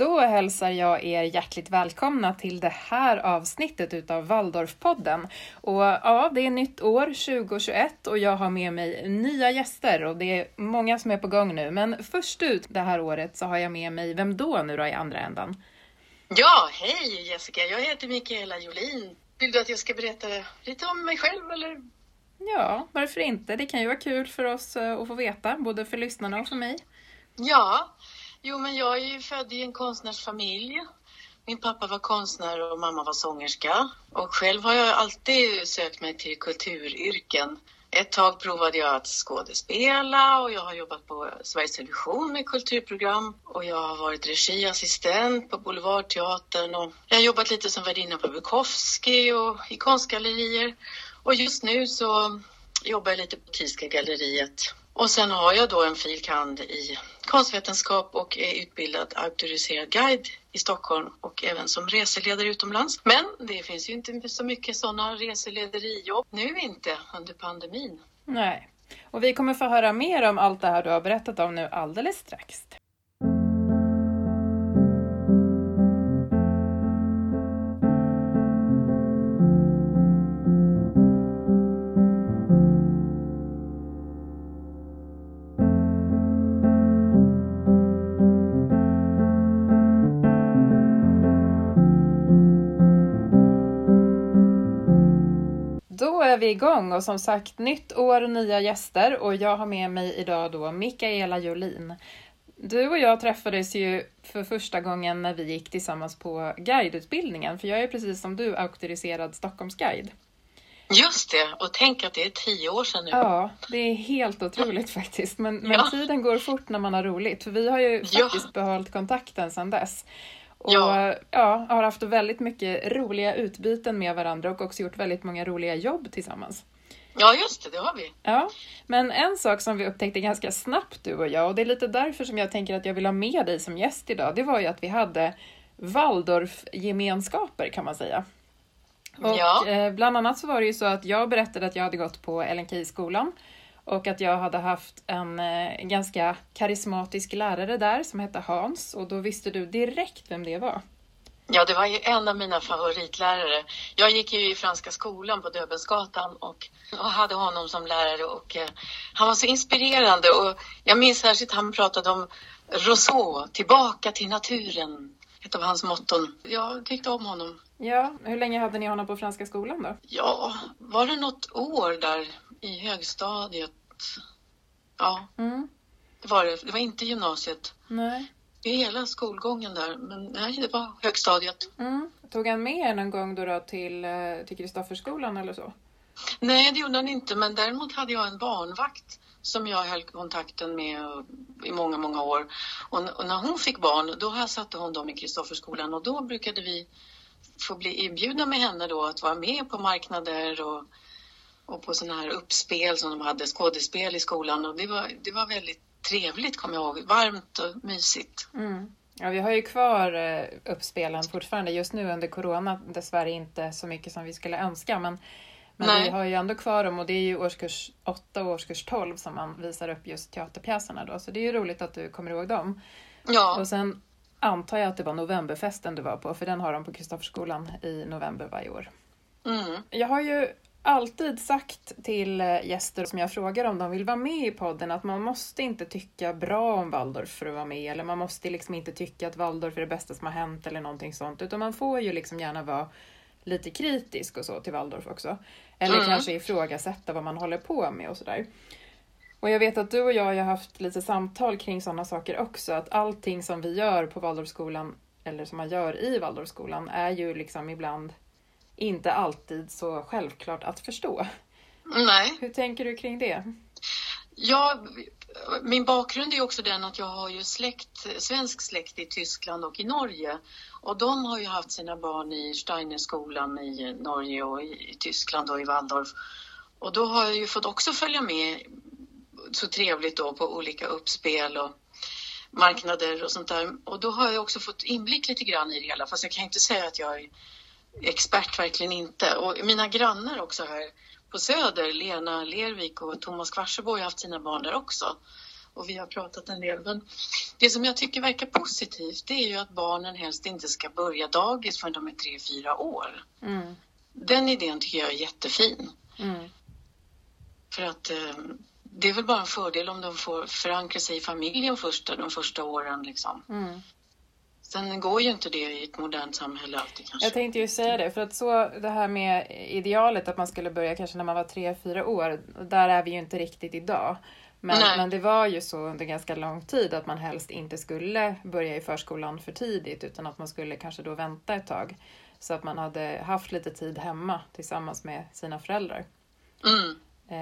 Då hälsar jag er hjärtligt välkomna till det här avsnittet utav Waldorfpodden. Och ja, det är nytt år 2021 och jag har med mig nya gäster och det är många som är på gång nu. Men först ut det här året så har jag med mig, vem då nu då i andra ändan? Ja, hej Jessica, jag heter Mikaela Jolin. Vill du att jag ska berätta lite om mig själv eller? Ja, varför inte? Det kan ju vara kul för oss eh, att få veta, både för lyssnarna och för mig. Ja, Jo, men jag är ju född i en konstnärsfamilj. Min pappa var konstnär och mamma var sångerska. Och själv har jag alltid sökt mig till kulturyrken. Ett tag provade jag att skådespela och jag har jobbat på Sveriges Television med kulturprogram och jag har varit regiassistent på Boulevardteatern och jag har jobbat lite som värdinna på Bukowski och i konstgallerier. Och just nu så jobbar jag lite på Tyska galleriet och sen har jag då en filkand i konstvetenskap och är utbildad auktoriserad guide i Stockholm och även som reseledare utomlands. Men det finns ju inte så mycket sådana reselederijobb nu inte under pandemin. Nej, och vi kommer få höra mer om allt det här du har berättat om nu alldeles strax. Vi igång och som sagt nytt år, nya gäster och jag har med mig idag då Mikaela Jolin. Du och jag träffades ju för första gången när vi gick tillsammans på guideutbildningen, för jag är precis som du auktoriserad Stockholmsguide. Just det, och tänk att det är tio år sedan nu. Ja, det är helt otroligt faktiskt. Men, men ja. tiden går fort när man har roligt, för vi har ju faktiskt ja. behållit kontakten sedan dess. Och ja. ja, har haft väldigt mycket roliga utbyten med varandra och också gjort väldigt många roliga jobb tillsammans. Ja, just det, det har vi. Ja, men en sak som vi upptäckte ganska snabbt du och jag, och det är lite därför som jag tänker att jag vill ha med dig som gäst idag, det var ju att vi hade Waldorf-gemenskaper kan man säga. Och ja. eh, bland annat så var det ju så att jag berättade att jag hade gått på LNK-skolan och att jag hade haft en eh, ganska karismatisk lärare där som hette Hans och då visste du direkt vem det var. Ja, det var ju en av mina favoritlärare. Jag gick ju i Franska skolan på Döbelnsgatan och, och hade honom som lärare och eh, han var så inspirerande och jag minns särskilt han pratade om Rousseau, tillbaka till naturen, ett av hans motton. Jag tyckte om honom. Ja, hur länge hade ni honom på Franska skolan då? Ja, var det något år där i högstadiet? Ja, mm. det var det. Det var inte gymnasiet. Nej. I hela skolgången där, men nej, det var högstadiet. Mm. Tog han med er någon gång då, då till, eh, till Kristofferskolan eller så? Nej, det gjorde han inte, men däremot hade jag en barnvakt som jag höll kontakten med i många, många år. Och, och när hon fick barn, då satte hon dem i Kristofferskolan och då brukade vi få bli inbjudna med henne då att vara med på marknader och och på sådana här uppspel som de hade, skådespel i skolan och det var, det var väldigt trevligt kommer jag ihåg, varmt och mysigt. Mm. Ja, vi har ju kvar eh, uppspelen fortfarande just nu under corona, dessvärre inte så mycket som vi skulle önska men, men vi har ju ändå kvar dem och det är ju årskurs 8 och årskurs 12 som man visar upp just teaterpjäserna då så det är ju roligt att du kommer ihåg dem. Ja. Och sen antar jag att det var novemberfesten du var på för den har de på Kristofferskolan i november varje år. Mm. Jag har ju alltid sagt till eh, gäster som jag frågar om de vill vara med i podden att man måste inte tycka bra om Waldorf för att vara med eller man måste liksom inte tycka att Waldorf är det bästa som har hänt eller någonting sånt utan man får ju liksom gärna vara lite kritisk och så till Waldorf också. Eller mm. kanske ifrågasätta vad man håller på med och sådär. Och jag vet att du och jag har haft lite samtal kring sådana saker också, att allting som vi gör på Waldorfskolan eller som man gör i Waldorfskolan är ju liksom ibland inte alltid så självklart att förstå. Nej. Hur tänker du kring det? Ja, min bakgrund är också den att jag har ju släkt, svensk släkt i Tyskland och i Norge. Och de har ju haft sina barn i Steinerskolan i Norge och i Tyskland och i Waldorf. Och då har jag ju fått också följa med så trevligt då på olika uppspel och marknader och sånt där. Och då har jag också fått inblick lite grann i det hela, fast jag kan inte säga att jag expert verkligen inte. Och mina grannar också här på Söder, Lena Lervik och Thomas Kvarsebo har haft sina barn där också. och vi har pratat en del. Men det som jag tycker verkar positivt det är ju att barnen helst inte ska börja dagis förrän de är tre, fyra år. Mm. Den idén tycker jag är jättefin. Mm. För att eh, det är väl bara en fördel om de får förankra sig i familjen första, de första åren. Liksom. Mm. Sen går ju inte det i ett modernt samhälle alltid kanske. Jag tänkte ju säga det, för att så det här med idealet att man skulle börja kanske när man var tre, fyra år, där är vi ju inte riktigt idag. Men, Nej. men det var ju så under ganska lång tid att man helst inte skulle börja i förskolan för tidigt utan att man skulle kanske då vänta ett tag. Så att man hade haft lite tid hemma tillsammans med sina föräldrar. Mm.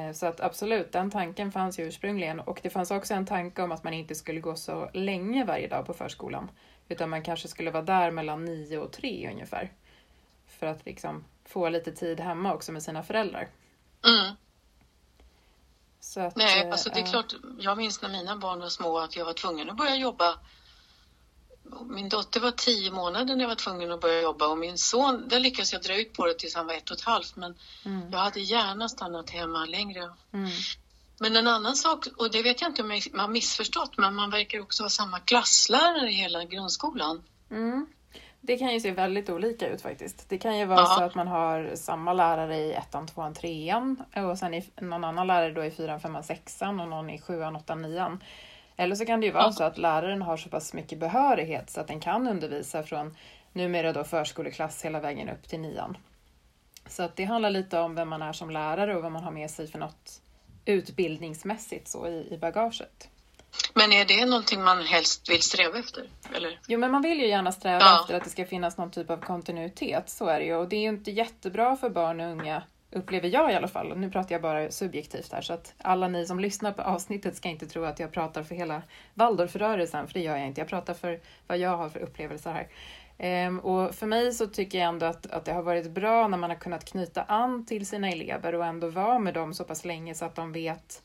Eh, Så att absolut, den tanken fanns ju ursprungligen. Och det fanns också en tanke om att man inte skulle gå så länge varje dag på förskolan. Utan man kanske skulle vara där mellan nio och tre ungefär. För att liksom få lite tid hemma också med sina föräldrar. Mm. Att, Nej, eh, alltså det är klart. Jag minns när mina barn var små att jag var tvungen att börja jobba. Min dotter var tio månader när jag var tvungen att börja jobba och min son, där lyckades jag dra ut på det tills han var ett och ett halvt. Men Mm, jag hade gärna stannat hemma längre. mm, Men en annan sak, och det vet jag inte om man har missförstått, men man verkar också ha samma klasslärare i hela grundskolan. mm. Det kan ju se väldigt olika ut faktiskt. Det kan ju vara Ja. så att man har samma lärare i ettan, tvåan, trean och sen i, någon annan lärare då i fyran, femman, sexan och någon i sjuan, åttan, nian. Eller så kan det ju vara Ja. så att läraren har så pass mycket behörighet så att den kan undervisa från numera då förskoleklass hela vägen upp till nian. Så att det handlar lite om vem man är som lärare och vad man har med sig för något utbildningsmässigt så i, i bagaget. Men är det någonting man helst vill sträva efter? Eller? Jo, men man vill ju gärna sträva Ja. efter att det ska finnas någon typ av kontinuitet. Så är det ju. Och det är ju inte jättebra för barn och unga, upplever jag i alla fall. Nu pratar jag bara subjektivt här, så att alla ni som lyssnar på avsnittet ska inte tro att jag pratar för hela Waldorfrörelsen, för det gör jag inte. Jag pratar för vad jag har för upplevelser här. Ehm, och för mig så tycker jag ändå att, att det har varit bra när man har kunnat knyta an till sina elever och ändå vara med dem så pass länge så att de vet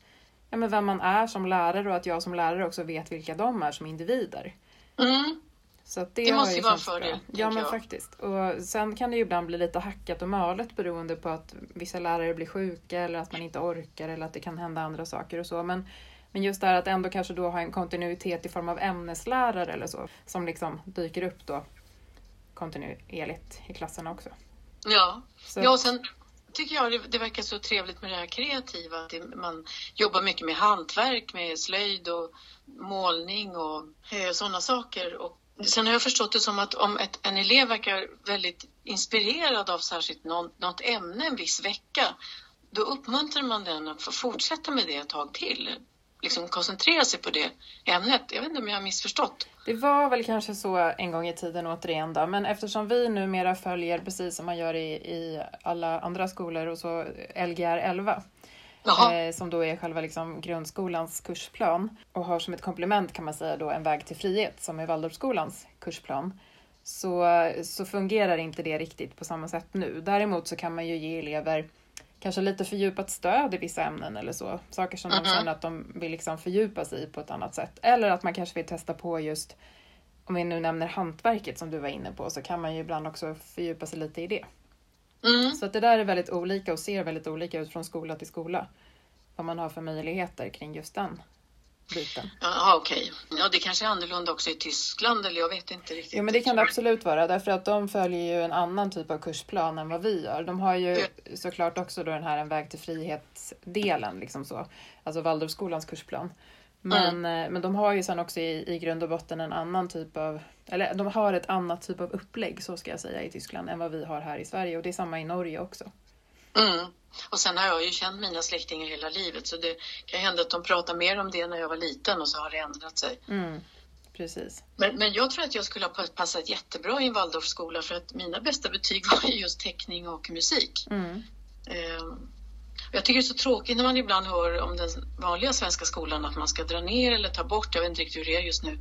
ja, men vem man är som lärare och att jag som lärare också vet vilka de är som individer. Mm. Så det, Det måste ju vara en fördel. Ja men jag. faktiskt. Och sen kan det ju ibland bli lite hackat och malet beroende på att vissa lärare blir sjuka eller att man inte orkar eller att det kan hända andra saker och så. Men, men just det här att ändå kanske då ha en kontinuitet i form av ämneslärare eller så som liksom dyker upp då kontinuerligt i klasserna också. Ja. Så ja, och sen tycker jag det, det verkar så trevligt med det här kreativa. Att det, man jobbar mycket med hantverk, med slöjd och målning och eh, sådana saker. Och sen har jag förstått det som att om ett, en elev verkar väldigt inspirerad av särskilt någon, något ämne en viss vecka, då uppmuntrar man den att fortsätta med det ett tag till. Liksom koncentrera sig på det ämnet. Jag vet inte om jag har missförstått. Det var väl kanske så en gång i tiden återigen då, men eftersom vi numera följer precis som man gör i, i alla andra skolor och så Lgr 11 Jaha. eh, som då är själva liksom grundskolans kursplan och har som ett komplement kan man säga då en väg till frihet som är Waldorfskolans kursplan. Så, så fungerar inte det riktigt på samma sätt nu. Däremot så kan man ju ge elever kanske lite fördjupat stöd i vissa ämnen eller så. Saker som de Mhm. känner att de vill liksom fördjupa sig i på ett annat sätt. Eller att man kanske vill testa på just, om vi nu nämner hantverket som du var inne på, så kan man ju ibland också fördjupa sig lite i det. Mm. Så att det där är väldigt olika och ser väldigt olika ut från skola till skola. Vad man har för möjligheter kring just den biten. Ja, okej. Ja, det kanske är annorlunda också i Tyskland, eller jag vet inte riktigt. Jo men det kan det absolut vara därför att de följer ju en annan typ av kursplan än vad vi gör. De har ju såklart också då den här en väg till frihet-delen liksom så. Alltså Waldorfskolans kursplan. Men, eh, men de har ju sen också i, i grund och botten en annan typ av, eller de har ett annat typ av upplägg så ska jag säga i Tyskland än vad vi har här i Sverige och det är samma i Norge också. Mm. Och sen har jag ju känt mina släktingar hela livet så det kan hända att de pratar mer om det när jag var liten och så har det ändrat sig. Mm, precis. Men, men jag tror att jag skulle ha passat jättebra i en Waldorfskola för att mina bästa betyg var ju just teckning och musik. Mm. Ehm, jag tycker det är så tråkigt när man ibland hör om den vanliga svenska skolan att man ska dra ner eller ta bort, jag vet inte riktigt hur det är just nu.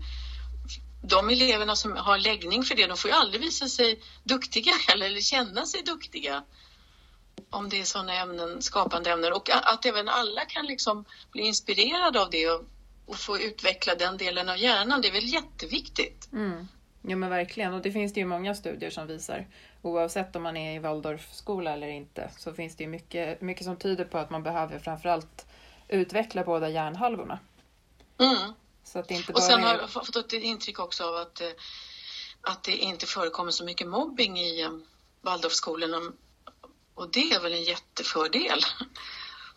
De eleverna som har läggning för det, de får ju aldrig visa sig duktiga eller känna sig duktiga. Om det är sådana ämnen, skapande ämnen och att, även alla kan liksom bli inspirerade av det och, och få utveckla den delen av hjärnan, det är väl jätteviktigt. Mm. Jo men verkligen och det finns det ju många studier som visar. Oavsett om man är i Waldorfskola eller inte så finns det ju mycket, mycket som tyder på att man behöver framförallt utveckla båda hjärnhalvorna. Mm. Så att det inte Och sen har jag fått ett intryck också av att, eh, att det inte förekommer så mycket mobbing i eh, Waldorfskolorna. Och det är väl en jättefördel.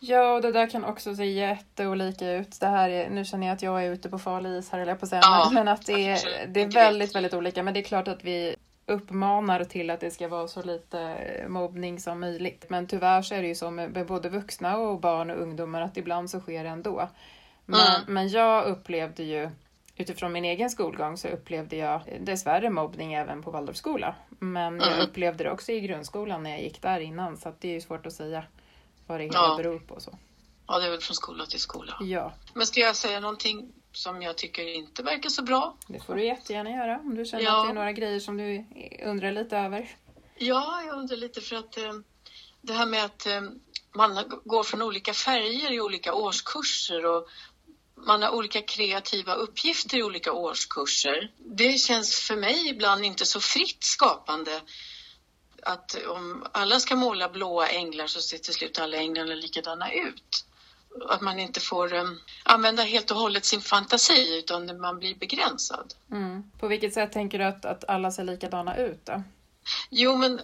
Ja, och det där kan också se jätteolika ut. Det här är, nu känner jag att jag är ute på farlig is här, eller på säga, Ja, men, att det är, det är väldigt, väldigt olika. Men det är klart att vi uppmanar till att det ska vara så lite mobbning som möjligt. Men tyvärr så är det ju så med både vuxna och barn och ungdomar att ibland så sker det ändå. Men, Mm. men jag upplevde ju Utifrån min egen skolgång så upplevde jag dessvärre mobbning även på Waldorfskola. Men jag Mm. upplevde det också i grundskolan när jag gick där innan så det är ju svårt att säga vad det hela Ja. beror på. Så. Ja, det är väl från skola till skola. Ja, Men ska jag säga någonting som jag tycker inte verkar så bra? det får du jättegärna göra om du känner Ja. att det är några grejer som du undrar lite över. Ja, jag undrar lite för att eh, det här med att eh, man går från olika färger i olika årskurser och man har olika kreativa uppgifter i olika årskurser. Det känns för mig ibland inte så fritt skapande att om alla ska måla blåa änglar så ser till slut alla änglarna likadana ut. Att man inte får eh, använda helt och hållet sin fantasi utan man blir begränsad. Mm. På vilket sätt tänker du att, att alla ser likadana ut då? Jo, men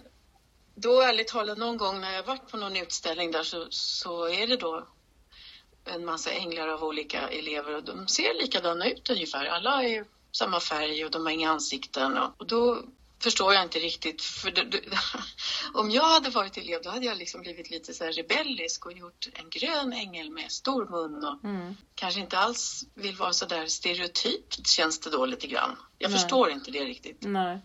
då ärligt talat någon gång när jag varit på någon utställning där så, så är det då en massa änglar av olika elever och de ser likadana ut ungefär. Alla är samma färg och de har inga ansikten och, och då förstår jag inte riktigt. För det, det, om jag hade varit elev då hade jag liksom blivit lite så rebellisk och gjort en grön ängel med stor mun och Mm. kanske inte alls vill vara så där stereotypt känns det då lite grann. Jag Nej. förstår inte det riktigt. Nej.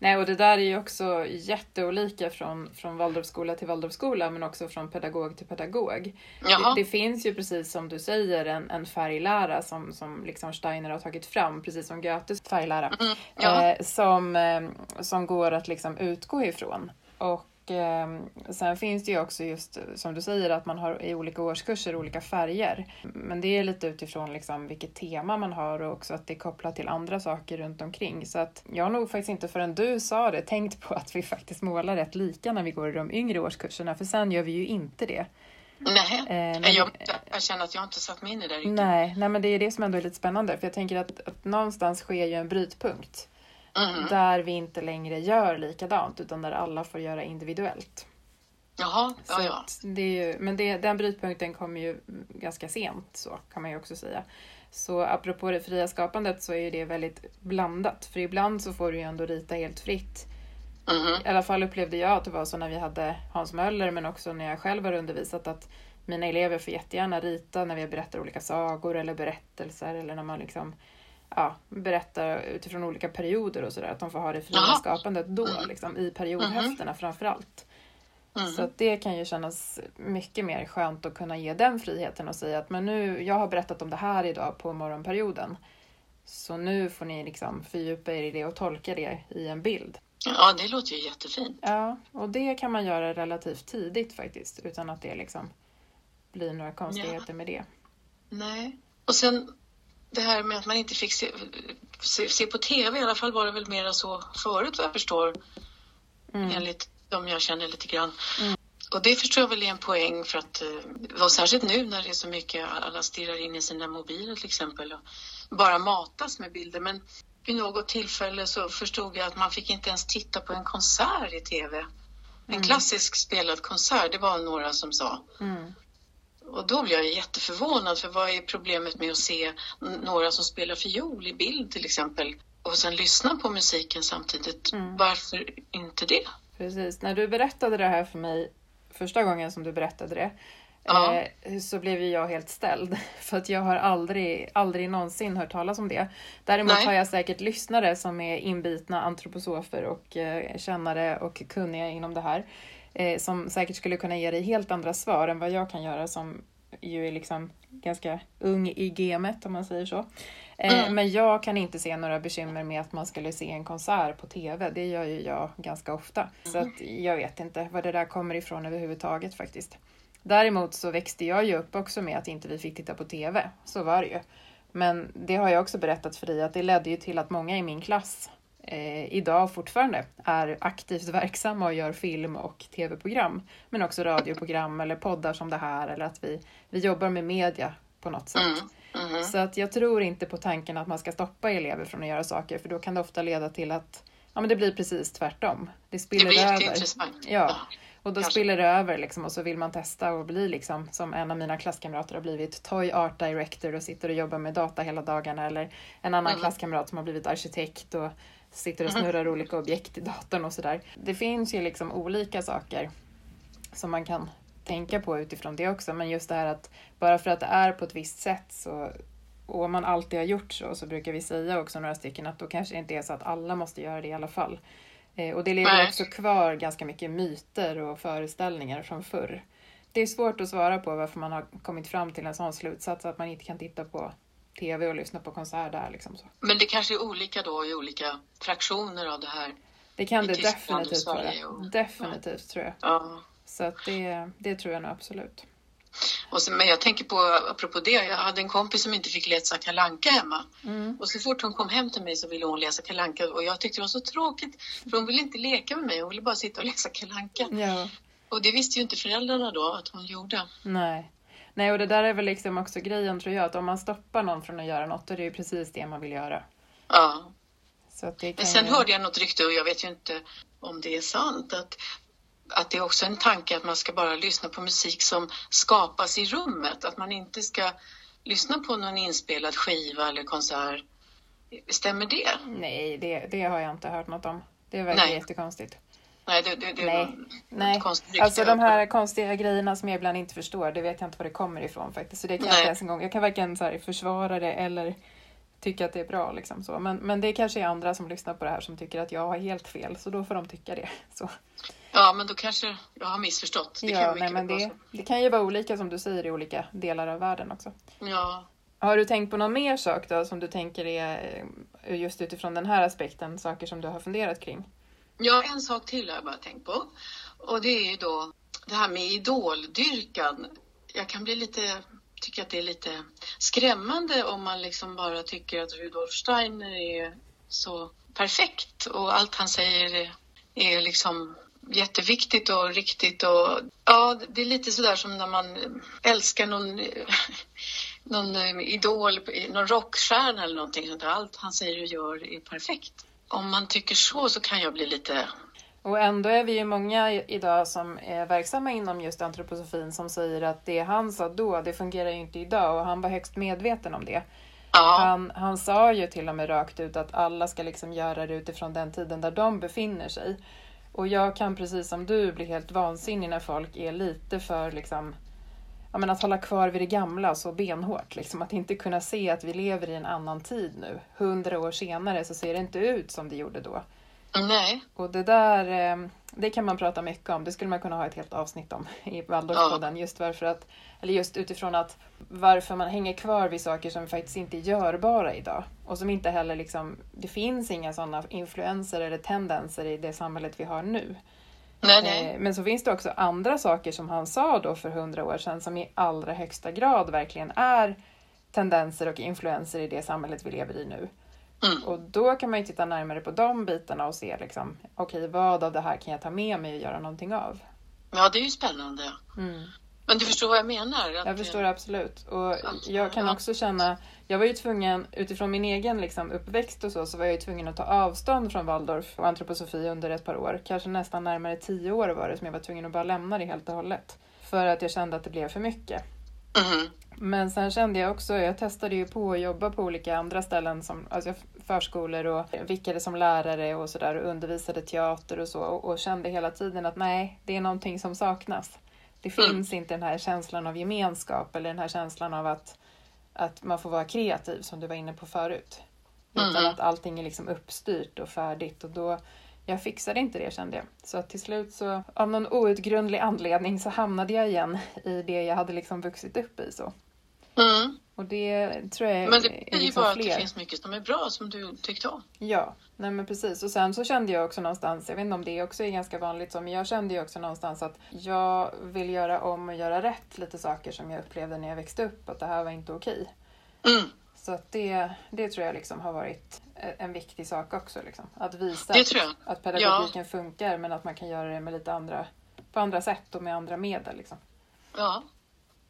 Nej, och det där är ju också jätteolika från, från Waldorfskola till Waldorfskola men också från pedagog till pedagog. Det, det finns ju precis som du säger en, en färglära som, som liksom Steiner har tagit fram, precis som Goethes färglära, Mm, eh, som, eh, som går att liksom utgå ifrån. Och eh, sen finns det ju också just som du säger att man har i olika årskurser olika färger. Men det är lite utifrån liksom vilket tema man har och också att det är kopplat till andra saker runt omkring. Så att jag har nog faktiskt inte förrän du sa det tänkt på att vi faktiskt målar rätt lika när vi går i de yngre årskurserna, för sen gör vi ju inte det. Nej, Eh, men- jag, jag känner att jag inte satt mig in i det riktigt. Nej, nej, men det är det som ändå är lite spännande. För jag tänker att, att någonstans sker ju en brytpunkt. Mhm. Där vi inte längre gör likadant, utan där alla får göra individuellt. Jaha, ja, ja. det är ju, men det, den brytpunkten kommer ju ganska sent, så kan man ju också säga. Så apropå det fria skapandet så är ju det väldigt blandat. För ibland så får du ju ändå rita helt fritt. Mhm. I alla fall upplevde jag att det var så när vi hade Hans Möller, men också när jag själv har undervisat att mina elever får jättegärna rita när vi berättar olika sagor eller berättelser eller när man liksom ja, berättar utifrån olika perioder och sådär. Att de får ha det fria Jaha. skapandet då, liksom, i periodhäftena framför allt. Mhm. Så det kan ju kännas mycket mer skönt att kunna ge den friheten och säga att men nu, jag har berättat om det här idag på morgonperioden. Så nu får ni liksom fördjupa er i det och tolka det i en bild. Ja, det låter ju jättefint. Ja, och det kan man göra relativt tidigt faktiskt utan att det liksom blir några konstigheter med det. Nej. Och sen det här med att man inte fick se, se, se på TV, i alla fall var det väl mera så förut vad jag förstår, Mm. enligt de jag känner lite grann. Och det förstår jag väl är en poäng för att, eh, och särskilt nu när det är så mycket, alla stirrar in i sina mobiler till exempel och bara matas med bilder. Men vid något tillfälle så förstod jag att man fick inte ens titta på en konsert i TV. En klassisk spelad konsert, det var några som sa. Mm. Och då blev jag jätteförvånad, för vad är problemet med att se några som spelar fiol i bild till exempel och sen lyssna på musiken samtidigt? Mm. Varför inte det? Precis, när du berättade det här för mig första gången som du berättade det Ja. eh, så blev jag helt ställd. För att jag har aldrig, aldrig någonsin hört talas om det. Däremot Nej. har jag säkert lyssnare som är inbitna antroposofer och eh, kännare och kunniga inom det här. Eh, som säkert skulle kunna ge dig helt andra svar än vad jag kan göra som ju är liksom ganska ung i gamet om man säger så. Eh, Mm. Men jag kan inte se några bekymmer med att man skulle se en konsert på TV. Det gör ju jag ganska ofta. Så att jag vet inte var det där kommer ifrån överhuvudtaget faktiskt. Däremot så växte jag ju upp också med att inte vi fick titta på TV. Så var det ju. Men det har jag också berättat för dig att det ledde ju till att många i min klass eh, idag fortfarande är aktivt verksamma och gör film och tv-program. Men också radioprogram eller poddar som det här eller att vi, vi jobbar med media på något sätt. Mm, Mhm. Så att jag tror inte på tanken att man ska stoppa elever från att göra saker för då kan det ofta leda till att ja, men det blir precis tvärtom. Det Det spiller blir över. Ja. Och då kanske. spiller det över liksom, och så vill man testa och bli liksom som en av mina klasskamrater har blivit Toy Art Director och sitter och jobbar med data hela dagarna eller en annan Mm. klasskamrat som har blivit arkitekt och sitter och snurrar olika objekt i datorn och sådär. Det finns ju liksom olika saker som man kan tänka på utifrån det också men just det här att bara för att det är på ett visst sätt så och om man alltid har gjort så så brukar vi säga också några stycken att då kanske det inte är så att alla måste göra det i alla fall. Eh, Och det lever Nej. också kvar ganska mycket myter och föreställningar från förr. Det är svårt att svara på varför man har kommit fram till en sån slutsats att man inte kan titta på TV och lyssna på konsert där. Liksom så. Men det kanske är olika då i olika fraktioner av det här. Det kan det Tyskland definitivt vara. Sverige och- Definitivt tror jag. Ja. Så att det, det tror jag nog absolut. Och sen, men jag tänker på, apropå det, jag hade en kompis som inte fick läsa Kalanka hemma. Mm. Och så fort hon kom hem till mig så ville hon läsa Kalanka och jag tyckte det var så tråkigt för hon ville inte leka med mig, hon ville bara sitta och läsa Kalanka. Ja, Och det visste ju inte föräldrarna då att hon gjorde. nej. Nej, och det där är väl liksom också grejen tror jag, att om man stoppar någon från att göra något, då är det ju precis det man vill göra. Ja. Men sen ju... hörde jag något rykte och jag vet ju inte om det är sant att, att det är också en tanke att man ska bara lyssna på musik som skapas i rummet. Att man inte ska lyssna på någon inspelad skiva eller konsert. Stämmer det? Nej, det, det har jag inte hört något om. Det verkar jättekonstigt. Nej, det, det, det Nej. Nej, alltså de här konstiga grejerna som jag ibland inte förstår, det vet jag inte var det kommer ifrån faktiskt. Så det kan jag inte ens en gång, jag kan varken så här försvara det eller tycka att det är bra liksom så. Men, men det kanske är andra som lyssnar på det här som tycker att jag har helt fel, så då får de tycka det. Så. Ja, men då kanske jag har missförstått. Det kan Ja, ju nej, men det, det kan ju vara olika som du säger i olika delar av världen också. så. Ja. Har du tänkt på någon mer sak då som du tänker är eh, just utifrån den här aspekten, saker som du har funderat kring? Ja, en sak till har jag bara tänkt på. Och det är ju då det här med idoldyrkan. Jag kan bli lite, tycka att det är lite skrämmande om man liksom bara tycker att Rudolf Steiner är så perfekt och allt han säger är, liksom jätteviktigt och riktigt och ja, det är lite sådär som när man älskar någon, någon idol, någon rockstjärna eller någonting sånt där. Allt han säger och gör är perfekt. Om man tycker så så kan jag bli lite Och ändå är vi ju många idag som är verksamma inom just antroposofin som säger att det han sa då, det fungerar ju inte idag och han var högst medveten om det. Ja, Han, han sa ju till och med rakt ut att alla ska liksom göra det utifrån den tiden där de befinner sig. Och jag kan precis som du bli helt vansinnig när folk är lite för liksom Ja, men att hålla kvar vid det gamla så benhårt. Liksom. Att inte kunna se att vi lever i en annan tid nu. Hundra år senare så ser det inte ut som det gjorde då. nej, Och det där, eh, det kan man prata mycket om. Det skulle man kunna ha ett helt avsnitt om i Waldorfpodden. Just varför att, eller just utifrån att varför man hänger kvar vid saker som faktiskt inte är görbara idag. Och som inte heller liksom, det finns inga sådana influenser eller tendenser i det samhället vi har nu. Nej, nej. Eh, Men så finns det också andra saker som han sa då för hundra år sedan som i allra högsta grad verkligen är tendenser och influenser i det samhället vi lever i nu. Mm. Och då kan man ju titta närmare på de bitarna och se liksom, okej, vad av det här kan jag ta med mig och göra någonting av? Ja, det är ju spännande. Mm. Men du förstår vad jag menar? Att, Jag förstår absolut. Och jag kan också känna, jag var ju tvungen, utifrån min egen liksom uppväxt och så, så var jag ju tvungen att ta avstånd från Waldorf och antroposofi under ett par år. Kanske nästan närmare tio år var det som jag var tvungen att bara lämna det helt och hållet. För att jag kände att det blev för mycket. Mhm. Men sen kände jag också, jag testade ju på att jobba på olika andra ställen som alltså förskolor och vickade som lärare och sådär och undervisade teater och så och, och kände hela tiden att nej, det är någonting som saknas. Det Mm. finns inte den här känslan av gemenskap eller den här känslan av att, att man får vara kreativ som du var inne på förut. Utan Mhm. att allting är liksom uppstyrt och färdigt och då jag fixade inte det kände jag. Så till slut så av någon outgrundlig anledning så hamnade jag igen i det jag hade liksom vuxit upp i så. Mm. Och det tror jag Men det är är ju liksom bara att det fler. finns mycket som är bra som du tyckte om. Ja, nej men precis. Och sen så kände jag också någonstans, jag vet inte om det också är ganska vanligt så, men jag kände ju också någonstans att jag vill göra om och göra rätt lite saker som jag upplevde när jag växte upp, att det här var inte okej. Mm. Så att det, det tror jag liksom har varit en viktig sak också. Liksom. Att visa att pedagogiken funkar men att man kan göra det med lite andra, på andra sätt och med andra medel. Liksom. Ja.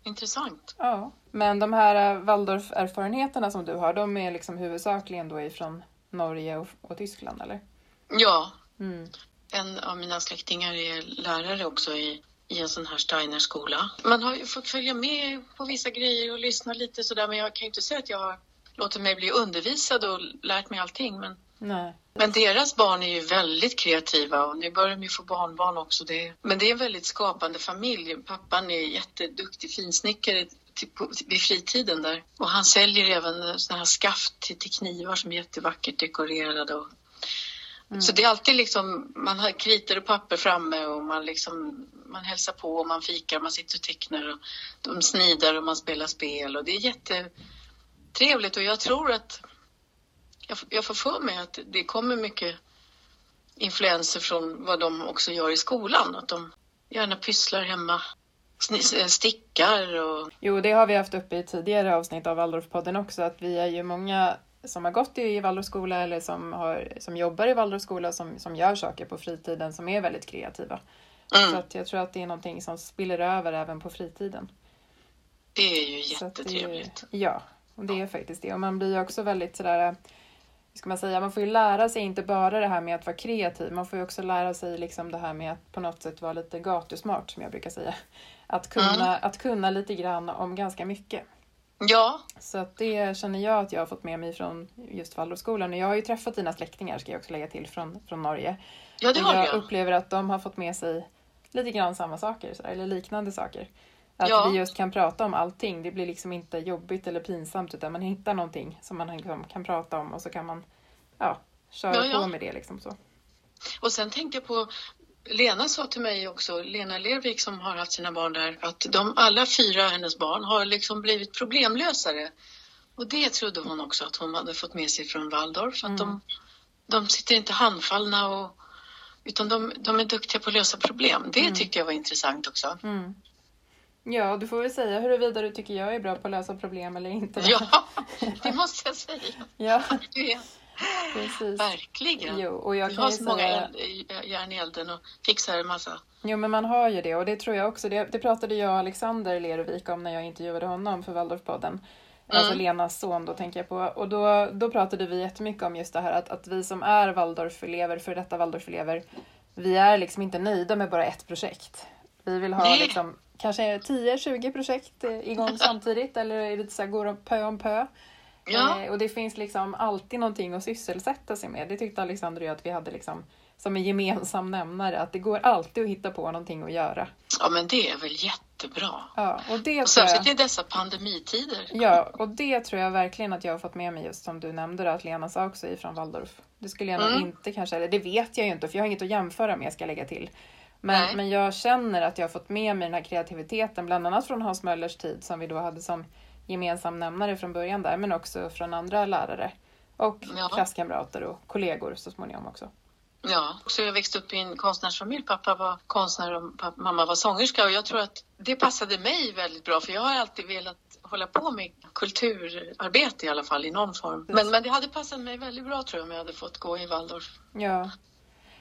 Intressant. Ja, men de här eh, Waldorf-erfarenheterna som du har, de är liksom huvudsakligen då ifrån Norge och, och Tyskland, eller? Ja, Mm. en av mina släktingar är lärare också i, i en sån här Steiner-skola. Man har ju fått följa med på vissa grejer och lyssna lite sådär, men jag kan ju inte säga att jag har låtit mig bli undervisad och lärt mig allting. Men, Nej. men deras barn är ju väldigt kreativa och nu börjar de ju få barnbarn också. Det, men det är en väldigt skapande familj. Pappan är jätteduktig finsnickare vid fritiden där. Och han säljer även såna här skaft till, knivar som är jättevackert dekorerade. Och, Så det är alltid liksom, man har kritor och papper framme och man liksom, man hälsar på och man fikar, man sitter och tecknar och de snidar och man spelar spel och det är jättetrevligt och jag tror att jag, jag får för mig att det kommer mycket influenser från vad de också gör i skolan, att de gärna pysslar hemma, sni- stickar och Jo, det har vi haft uppe i tidigare avsnitt av Waldorfpodden också, att vi är ju många som har gått i Waldorfskola eller som, har, som jobbar i Waldorfskola som, som gör saker på fritiden som är väldigt kreativa. Mm. Så att jag tror att det är någonting som spiller över även på fritiden. det är ju det är- jättetrevligt. Ja, och det är faktiskt det. Och man blir ju också väldigt sådär, ska man säga, man får ju lära sig inte bara det här med att vara kreativ, man får ju också lära sig liksom det här med att på något sätt vara lite gatusmart som jag brukar säga. Att kunna, att kunna lite grann om ganska mycket. Ja, Så att det känner jag att jag har fått med mig från just Waldorfskolan. Och jag har ju träffat dina släktingar, ska jag också lägga till, från, från Norge. ja det och har jag jag. upplever att de har fått med sig lite grann samma saker, sådär, eller liknande saker. Att Ja. vi just kan prata om allting. Det blir liksom inte jobbigt eller pinsamt utan man hittar någonting som man liksom kan prata om och så kan man ja, köra Ja, ja. på med det. Liksom så. Och sen tänkte jag på, Lena sa till mig också, Lena Lervik som har haft sina barn där, att de alla fyra hennes barn har liksom blivit problemlösare. Och det trodde hon också att hon hade fått med sig från Waldorf, att de, de sitter inte handfallna och utan de, de är duktiga på att lösa problem. Det tyckte jag var intressant också. Mm. Ja, du får väl säga huruvida du tycker jag är bra på att lösa problem eller inte. Ja, det måste jag säga. ja precis. verkligen. Jo, och jag Du kan har så många säga... eld, järn i elden och fixar en massa. Jo, men man har ju det och det tror jag också. Det, det pratade jag och Alexander Lervik om när jag intervjuade honom för Waldorfpodden. Alltså Lenas son då tänker jag på. Och då, då pratade vi jättemycket om just det här att, att vi som är Waldorfelever, för detta Waldorfelever, vi är liksom inte nöjda med bara ett projekt. Vi vill ha Nej. liksom kanske 10-20 projekt eh, igång samtidigt eller är det så här, går pö om pö. Ja. Eh, och det finns liksom alltid någonting att sysselsätta sig med. Det tyckte Alexander och jag att vi hade liksom som en gemensam nämnare, att det går alltid att hitta på någonting att göra. Ja, men det är väl jättebra. Ja, och det Och tror jag... särskilt i dessa pandemitider. Ja, och det tror jag verkligen att jag har fått med mig just som du nämnde då, att Lena sa också ifrån Waldorf. Det skulle jag nog Mm. inte kanske, eller det vet jag ju inte för jag har inget att jämföra med ska jag lägga till. Men, Nej. men jag känner att jag har fått med mig den här kreativiteten, bland annat från Hans Möllers tid som vi då hade som gemensam nämnare från början där, men också från andra lärare. Och Ja. klasskamrater och kollegor så småningom också. Ja, så jag växte upp i en konstnärsfamilj. Pappa var konstnär och pappa, mamma var sångerska och jag tror att det passade mig väldigt bra för jag har alltid velat hålla på med kulturarbete i alla fall i någon form. Men, men det hade passat mig väldigt bra tror jag om jag hade fått gå i Waldorf. Ja.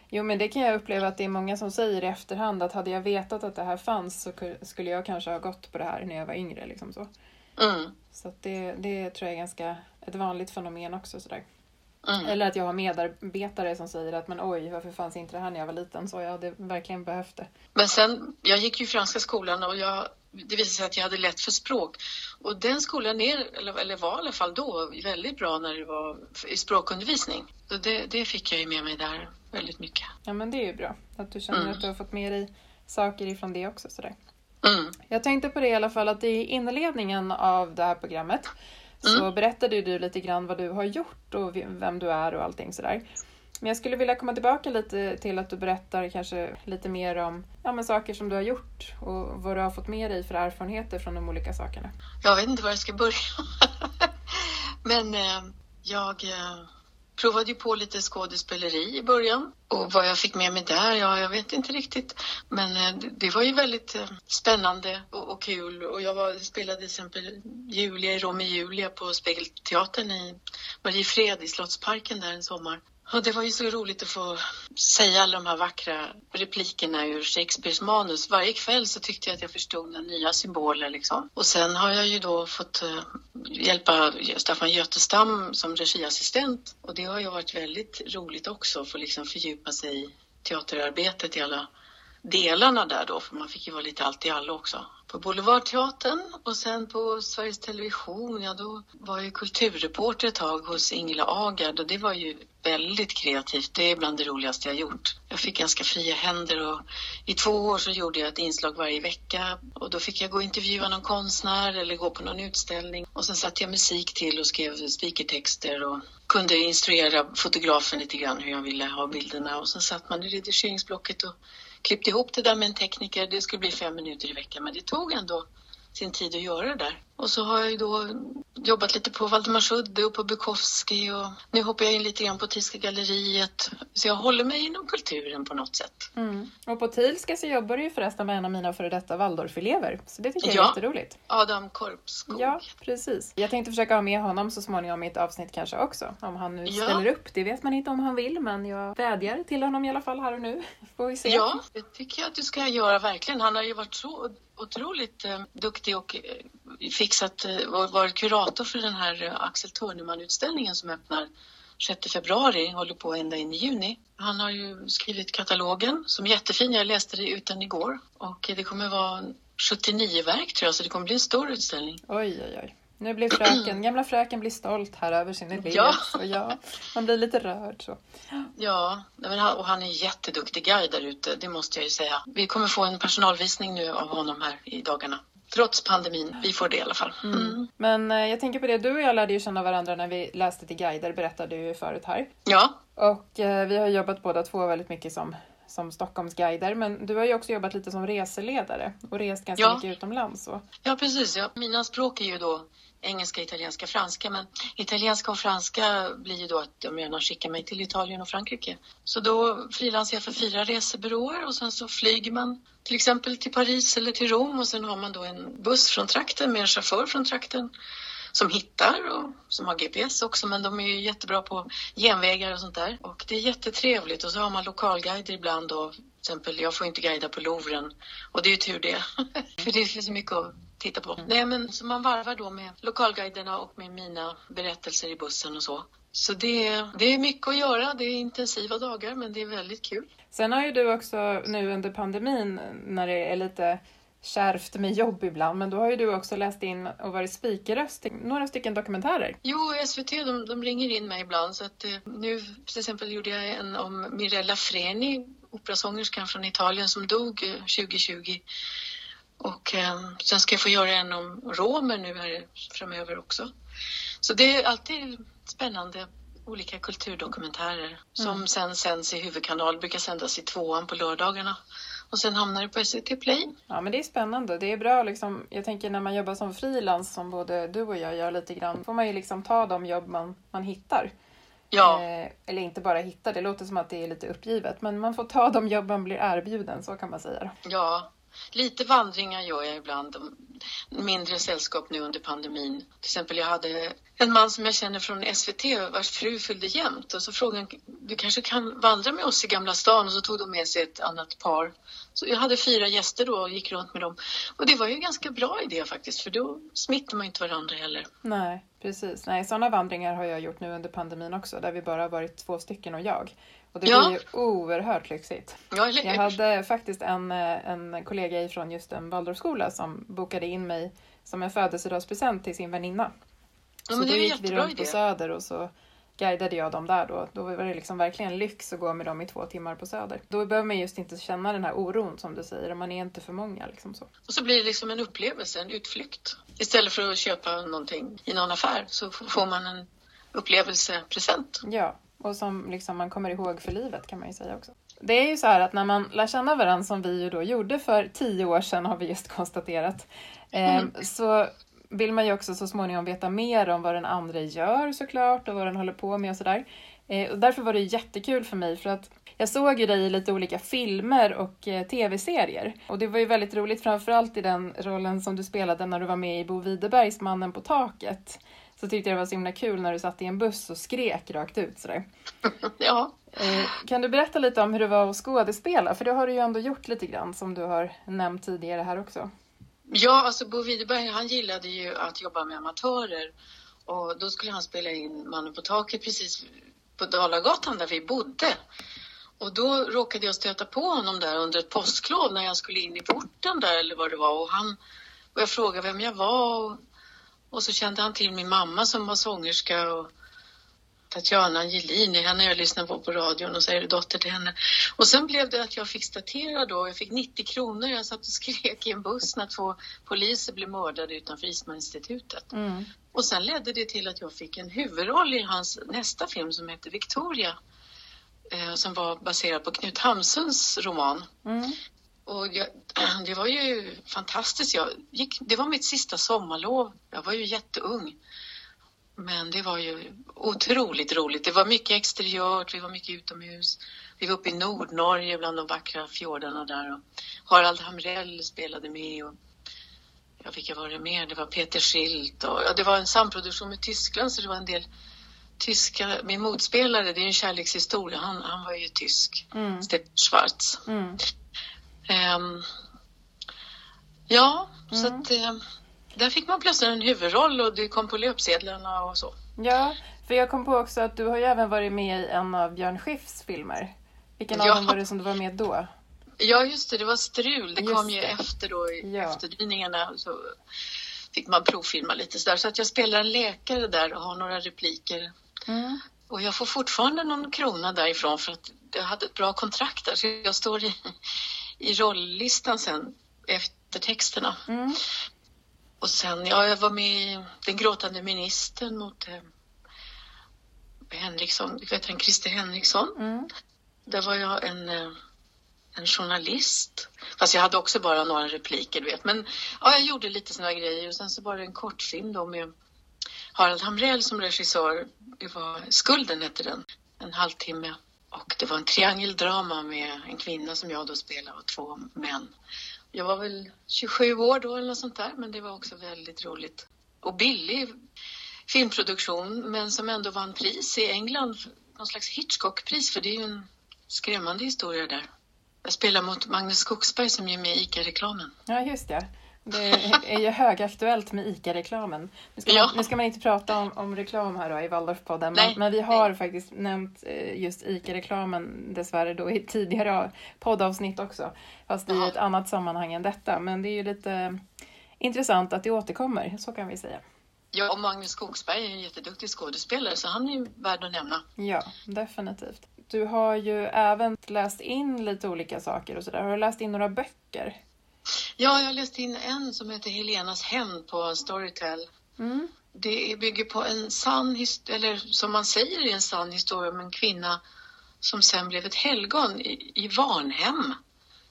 Jo men det kan jag uppleva att det är många som säger i efterhand att hade jag vetat att det här fanns så ku- skulle jag kanske ha gått på det här när jag var yngre. Liksom så Mm, så det, det tror jag är ganska ett vanligt fenomen också. Sådär. mm. Eller att jag har medarbetare som säger att men oj varför fanns inte det här när jag var liten? Så jag hade verkligen behövt det. Men sen, jag gick ju i franska skolan och jag, det visade sig att jag hade lätt för språk. Och den skolan är, eller, eller var i alla fall då, väldigt bra när det var i språkundervisning. Så det, det fick jag ju med mig där väldigt mycket. Ja men det är ju bra att du känner Mm. att du har fått med dig saker ifrån det också. Sådär. Mm. Jag tänkte på det i alla fall att i inledningen av det här programmet så berättade du lite grann vad du har gjort och vem du är och allting sådär. Men jag skulle vilja komma tillbaka lite till att du berättar kanske lite mer om ja, men saker som du har gjort och vad du har fått med dig för erfarenheter från de olika sakerna. Jag vet inte var jag ska börja. Men eh, jag eh, provade ju på lite skådespeleri i början. Och vad jag fick med mig där, ja, jag vet inte riktigt. Men eh, det, var ju väldigt eh, spännande och, och kul. Och jag var, spelade till exempel Julia i Romeo och Julia på Spegelteatern i Mariefred i Slottsparken där en sommar. Och det var ju så roligt att få säga alla de här vackra replikerna ur Shakespeares manus. Varje kväll så tyckte jag att jag förstod några nya symboler liksom. Och sen har jag ju då fått eh, hjälpa Staffan Götestam som regiassistent och det har ju varit väldigt roligt också att få liksom fördjupa sig i teaterarbetet i alla delarna där då, för man fick ju vara lite allt i allo också. På Boulevardteatern och sen på Sveriges Television, ja då var jag kulturreporter ett tag hos Ingela Agard och det var ju väldigt kreativt. Det är bland det roligaste jag gjort. Jag fick ganska fria händer och i två år så gjorde jag ett inslag varje vecka och då fick jag gå och intervjua någon konstnär eller gå på någon utställning och sen satte jag musik till och skrev speakertexter och kunde instruera fotografen lite grann hur jag ville ha bilderna och sen satt man i redigeringsblocket och klippte ihop det där med en tekniker. Det skulle bli fem minuter i veckan, men det tog ändå sin tid att göra det där. Och så har jag ju då jobbat lite på Valdemarsudde och på Bukowski och nu hoppar jag in lite grann på Tilska galleriet. Så jag håller mig inom kulturen på något sätt. Mm. Och på Tilska så jobbar du ju förresten med en av mina före detta Waldorfelever. Så det tycker jag är ja. jätteroligt. Adam Korpskog. Ja, precis. Jag tänkte försöka ha med honom så småningom i ett avsnitt kanske också. Om han nu ja. ställer upp. Det vet man inte om han vill men jag vädjar till honom i alla fall här och nu. Får vi se. Ja, det tycker jag att du ska göra verkligen. Han har ju varit så otroligt eh, duktig och eh, fixat eh, och varit kurator för den här eh, Axel Törneman-utställningen som öppnar 6 februari, håller på ända in i juni. Han har ju skrivit katalogen som är jättefin. Jag läste det utan igår och det kommer vara 79 verk tror jag, så det kommer bli en stor utställning. Oj, oj, oj. Nu blir fröken, gamla fröken blir stolt här över sin elev. Ja. Ja, man blir lite rörd så. Ja, och han är jätteduktig guide där ute, det måste jag ju säga. Vi kommer få en personalvisning nu av honom här i dagarna. Trots pandemin, vi får det i alla fall. Mm. Mm. Men eh, jag tänker på det, du och jag lärde ju känna varandra när vi läste till guider, berättade du ju förut här. Ja. Och eh, vi har jobbat båda två väldigt mycket som som Stockholmsguider, men du har ju också jobbat lite som reseledare och rest ganska ja. mycket utomlands. Och... Ja, precis. Ja. Mina språk är ju då engelska, italienska, franska. Men italienska och franska blir ju då att de gärna skickar mig till Italien och Frankrike. Så då frilansar jag för fyra resebyråer och sen så flyger man till exempel till Paris eller till Rom och sen har man då en buss från trakten med en chaufför från trakten som hittar och som har GPS också men de är ju jättebra på genvägar och sånt där. Och det är jättetrevligt och så har man lokalguider ibland och till exempel jag får inte guida på Louvren och det är ju tur det. För det finns så mycket att titta på. Mm. Nej, men så man varvar då med lokalguiderna och med mina berättelser i bussen och så. Så det, det är mycket att göra. Det är intensiva dagar, men det är väldigt kul. Sen har ju du också nu under pandemin när det är lite kärvt med jobb ibland, men då har ju du också läst in och varit speakerröst till några stycken dokumentärer. Jo, SVT de, de ringer in mig ibland så att eh, nu till exempel gjorde jag en om Mirella Freni, operasångerskan från Italien som dog 2020 eh, och eh, sen ska jag få göra en om romer nu här framöver också. Så det är alltid spännande olika kulturdokumentärer som mm. sen sänds i huvudkanal, brukar sändas i tvåan på lördagarna och sen hamnar det på SVT Play. Ja men det är spännande. Det är bra liksom, jag tänker när man jobbar som frilans som både du och jag gör lite grann, får man ju liksom ta de jobb man, man hittar. Ja. Eh, eller inte bara hittar, det låter som att det är lite uppgivet, men man får ta de jobb man blir erbjuden, så kan man säga. Ja, Lite vandringar gör jag ibland, mindre sällskap nu under pandemin. Till exempel jag hade en man som jag känner från SVT vars fru fyllde jämt och så frågade han, du kanske kan vandra med oss i Gamla stan och så tog de med sig ett annat par. Så jag hade fyra gäster då och gick runt med dem. Och det var ju en ganska bra idé faktiskt för då smittar man inte varandra heller. Nej, precis. Nej, sådana vandringar har jag gjort nu under pandemin också där vi bara varit två stycken och jag. Och det ja. blir ju oerhört lyxigt. Ja, jag hade faktiskt en, eh, en kollega ifrån just en Waldorfskola som bokade in mig som en födelsedagspresent till sin väninna. Ja, så då gick vi runt idé. på Söder och så guidade jag dem där då. Då var det liksom verkligen lyx att gå med dem i två timmar på Söder. Då behöver man just inte känna den här oron som du säger, man är inte för många. Liksom så. Och så blir det liksom en upplevelse, en utflykt. Istället för att köpa någonting i någon affär så får man en upplevelsepresent. Ja, och som liksom man kommer ihåg för livet kan man ju säga också. Det är ju så här att när man lär känna varandra som vi ju då gjorde för tio år sedan har vi just konstaterat. Eh, mm. Så vill man ju också så småningom veta mer om vad den andra gör såklart och vad den håller på med och sådär. Eh, och därför var det jättekul för mig för att jag såg ju dig i lite olika filmer och eh, tv-serier. Och det var ju väldigt roligt framförallt i den rollen som du spelade när du var med i Bo Widerbergs Mannen på taket. Så tyckte jag det var så himla kul när du satt i en buss och skrek rakt ut sådär. Ja. Eh, Kan du berätta lite om hur det var att skådespela? För det har du ju ändå gjort lite grann som du har nämnt tidigare här också. Ja, alltså Bo Widerberg han gillade ju att jobba med amatörer och då skulle han spela in Mannen på taket precis på Dalagatan där vi bodde. Och då råkade jag stöta på honom där under ett påsklov när jag skulle in i porten där eller vad det var och han och jag frågade vem jag var och, och så kände han till min mamma som var sångerska och Tatjana Angelini, henne jag lyssnar på på radion och så är det dotter till henne. Och sen blev det att jag fick statera då, jag fick 90 kronor, jag satt och skrek i en buss när två poliser blev mördade utanför Ismaninstitutet. Mm. Och sen ledde det till att jag fick en huvudroll i hans nästa film som heter Victoria. Eh, som var baserad på Knut Hamsuns roman. Mm. Och jag, det var ju fantastiskt. Jag gick, det var mitt sista sommarlov. Jag var ju jätteung. Men det var ju otroligt roligt. Det var mycket exteriört, vi var mycket utomhus. Vi var uppe i Nordnorge bland de vackra fjordarna där. Och Harald Hamrell spelade med. Och ja, vilka var det mer? Det var Peter Schildt och ja, det var en samproduktion med Tyskland så det var en del tyska. Min motspelare, det är en kärlekshistoria, han, han var ju tysk. Mm. Stefan Schwarz. Mm. Ehm, ja, så Mm. att ehm, där fick man plötsligt en huvudroll och det kom på löpsedlarna och så. Ja, för jag kom på också att du har ju även varit med i en av Björn Skifs filmer. Vilken av Ja. dem var det som du var med då? Ja, just det, det var strul. Det Just kom ju det. efter då i Ja. efterdyningarna. Så fick man provfilma lite sådär. Så att jag spelar en läkare där och har några repliker. Mm. Och jag får fortfarande någon krona därifrån för att jag hade ett bra kontrakt där. Så jag står i, i rolllistan sen efter texterna. Mm. Och sen, ja, jag var med i Den gråtande ministern mot eh, Henriksson, vet han, Christer Henriksson. Mm. Där var jag en, eh, en journalist. Fast jag hade också bara några repliker, du vet. Men ja, jag gjorde lite såna grejer och sen så var det en kortfilm då med Harald Hamrell som regissör. Det var Skulden hette den. En halvtimme. Och det var en triangeldrama med en kvinna som jag då spelade och två män. Jag var väl 27 år då eller något sånt där, men det var också väldigt roligt. Och billig filmproduktion, men som ändå vann pris i England. Någon slags Hitchcock-pris, för det är ju en skrämmande historia där. Jag spelar mot Magnus Skogsberg som är med i ICA-reklamen. Ja, just det. Det är ju högaktuellt med ICA-reklamen. Nu ska, Ja. man, nu ska man inte prata om, om reklam här då i Waldorfpodden, men, Nej, men vi har faktiskt nämnt eh, just ICA-reklamen dessvärre då i tidigare poddavsnitt också. Fast i Ja. ett annat sammanhang än detta. Men det är ju lite intressant att det återkommer, så kan vi säga. Ja, och Magnus Skogsberg är en jätteduktig skådespelare, så han är ju värd att nämna. Ja, definitivt. Du har ju även läst in lite olika saker och sådär. Har du läst in några böcker? Ja, jag läste in en som heter Helenas hämnd på Storytel. Mm. Det bygger på en sann historia, eller som man säger är en sann historia om en kvinna som sen blev ett helgon i, i Varnhem.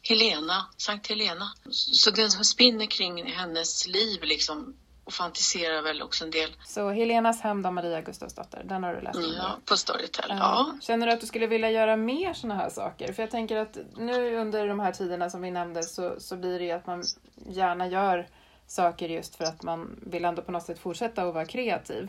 Helena, Sankt Helena. Så den spinner kring hennes liv liksom och fantiserar väl också en del Så Helenas hämnd av Maria Gustavsdotter, den har du läst in? ja, på Storytel. Ja. Ja. Känner du att du skulle vilja göra mer såna här saker? För jag tänker att nu under de här tiderna som vi nämnde så, så blir det ju att man gärna gör saker just för att man vill ändå på något sätt fortsätta att vara kreativ.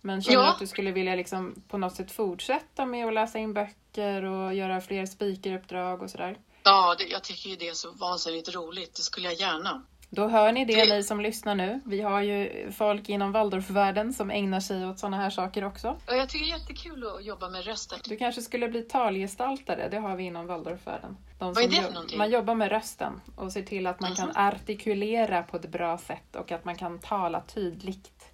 Men känner du Ja. att du skulle vilja liksom på något sätt fortsätta med att läsa in böcker och göra fler speakeruppdrag och sådär? Ja, det, jag tycker ju det är så vansinnigt roligt. Det skulle jag gärna. Då hör ni det, ni som lyssnar nu. Vi har ju folk inom Waldorfvärlden som ägnar sig åt sådana här saker också. Och jag tycker det är jättekul att jobba med rösten. Du kanske skulle bli talgestaltare, det har vi inom Waldorfvärlden. De Vad är det för någonting? Man jobbar med rösten och ser till att man kan Mhm. artikulera på ett bra sätt och att man kan tala tydligt.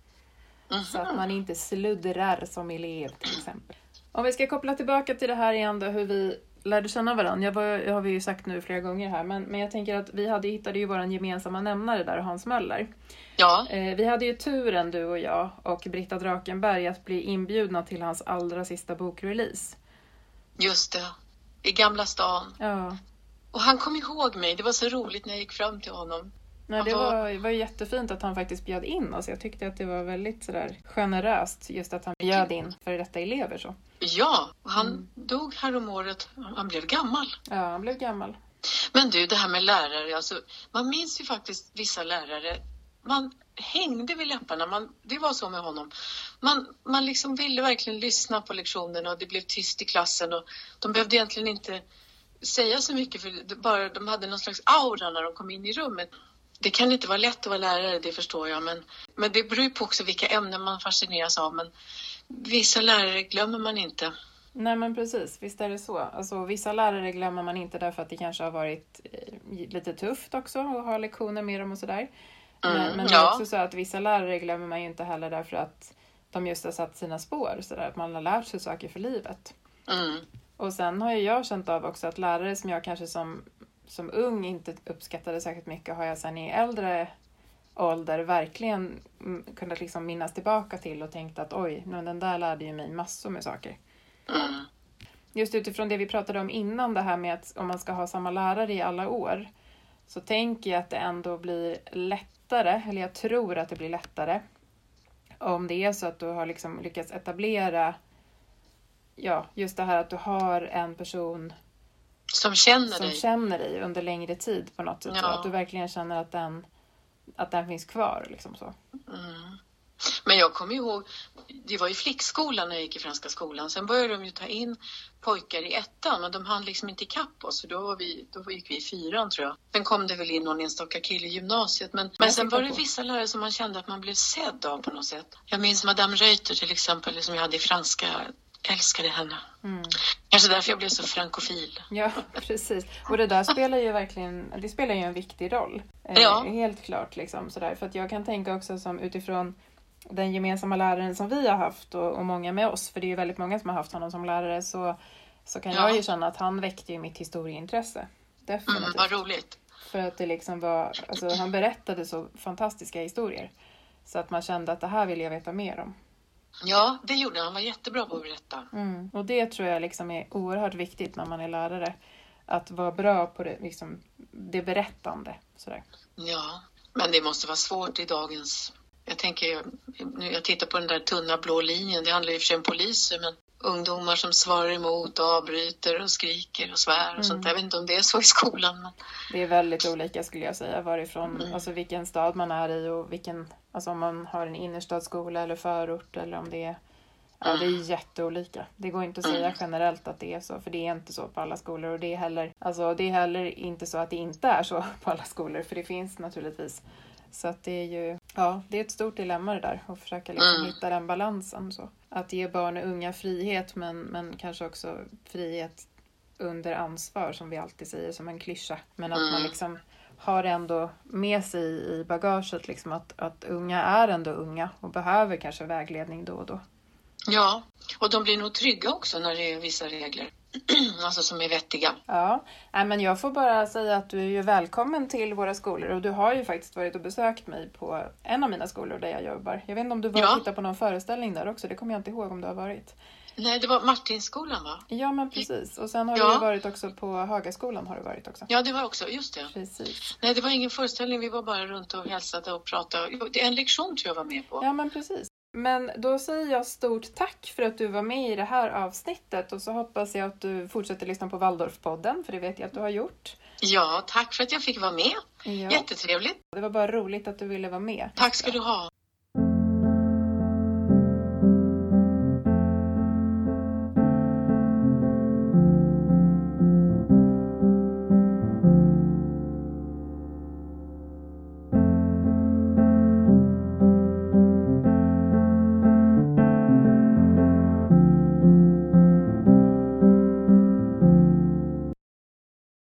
Så att man inte sluddrar som elev till exempel. Om vi ska koppla tillbaka till det här igen då, hur vi lärde känna varandra. Jag, var, jag har vi ju sagt nu flera gånger här, men, men jag tänker att vi hade, hittade ju vår gemensamma nämnare där, Hans Möller. Ja, Eh, vi hade ju turen, du och jag och Britta Drakenberg, att bli inbjudna till hans allra sista bokrelease. just det. I Gamla stan. Ja, Och han kom ihåg mig. Det var så roligt när jag gick fram till honom. Nej, det Jaha. var, var jättefint att han faktiskt bjöd in oss. Jag tyckte att det var väldigt sådär generöst just att han bjöd in för detta elever så. Ja, och han Mm. dog häromåret. Han blev gammal. Ja, han blev gammal. Men du, det här med lärare. Alltså, man minns ju faktiskt vissa lärare man hängde vid läpparna. Man, det var så med honom. Man, man liksom ville verkligen lyssna på lektionerna och det blev tyst i klassen och de behövde egentligen inte säga så mycket för bara, de hade någon slags aura när de kom in i rummet. Det kan inte vara lätt att vara lärare, det förstår jag, men, men det beror ju på också vilka ämnen man fascineras av. Men vissa lärare glömmer man inte. Nej men precis, visst är det så. Alltså, vissa lärare glömmer man inte därför att det kanske har varit eh, lite tufft också att ha lektioner med dem och sådär. Men, Mm, men det är ja. också så att vissa lärare glömmer man ju inte heller därför att de just har satt sina spår, så där, att man har lärt sig saker för livet. Mm. Och sen har ju jag känt av också att lärare som jag kanske som, som ung inte uppskattade särskilt mycket har jag sen i äldre ålder verkligen mm, kunnat liksom minnas tillbaka till och tänkt att oj, men den där lärde ju mig massor med saker. Mm. Just utifrån det vi pratade om innan, det här med att om man ska ha samma lärare i alla år, så tänker jag att det ändå blir lättare, eller jag tror att det blir lättare, om det är så att du har liksom lyckats etablera, ja, just det här att du har en person som känner som dig. känner dig under längre tid på något sätt. Så Ja. att du verkligen känner att den, att den finns kvar. Liksom så. Mm. Men jag kommer ihåg, det var i flickskolan när jag gick i Franska skolan. Sen började de ju ta in pojkar i ettan, men de hann liksom inte ikapp oss, för då, var vi, då gick vi i fyran tror jag. Sen kom det väl in någon enstaka kille i gymnasiet, men, men sen var det vissa lärare som man kände att man blev sedd av på något sätt. Jag minns Madame Reuter till exempel, som jag hade i franska. Älskade henne. Mm. Kanske därför jag blev så frankofil. Ja, precis. Och det där spelar ju verkligen det spelar ju en viktig roll. Eh, Ja. Helt klart. Liksom, sådär. För att jag kan tänka också som utifrån den gemensamma läraren som vi har haft och, och många med oss, för det är ju väldigt många som har haft honom som lärare, så, så kan Ja. jag ju känna att han väckte ju mitt historieintresse. Definitivt. Mm, vad roligt. För att det liksom var, alltså han berättade så fantastiska historier. Så att man kände att det här vill jag veta mer om. Ja, det gjorde han. Han var jättebra på att berätta. Mm. Och det tror jag liksom är oerhört viktigt när man är lärare. Att vara bra på det, liksom, det berättande. Sådär. Ja, men det måste vara svårt i dagens... Jag tänker, nu jag tittar på den där tunna blå linjen, det handlar ju för sig om poliser, men ungdomar som svarar emot och avbryter och skriker och svär och sånt där. Jag vet inte om det är så i skolan, men Det är väldigt olika skulle jag säga varifrån, Mm. alltså vilken stad man är i och vilken, alltså om man har en innerstadsskola eller förort eller om det är, ja det är jätteolika. Det går inte att säga Mm. generellt att det är så, för det är inte så på alla skolor och det är heller, alltså det är heller inte så att det inte är så på alla skolor, för det finns naturligtvis. Så att det är ju, ja det är ett stort dilemma det där att försöka liksom Mm. hitta den balansen så. Att ge barn och unga frihet men, men kanske också frihet under ansvar som vi alltid säger som en klyscha. Men att man Mm. liksom har ändå med sig i bagaget liksom att, att unga är ändå unga och behöver kanske vägledning då och då. ja. Och de blir nog trygga också när det är vissa regler, alltså som är vettiga. Ja, men jag får bara säga att du är ju välkommen till våra skolor och du har ju faktiskt varit och besökt mig på en av mina skolor där jag jobbar. Jag vet inte om du var och Ja. tittade på någon föreställning där också, det kommer jag inte ihåg om du har varit. Nej, det var Martinskolan, va? Ja men precis, och sen har Ja. du varit också på Högaskolan har du varit också. Ja, det var också, just det. Precis. Nej, det var ingen föreställning, vi var bara runt och hälsade och pratade. En lektion tror jag var med på. Ja men precis. Men då säger jag stort tack för att du var med i det här avsnittet och så hoppas jag att du fortsätter lyssna på Waldorfpodden, för det vet jag att du har gjort. Ja, tack för att jag fick vara med. Ja. Jättetrevligt. Det var bara roligt att du ville vara med. Tack ska du ha.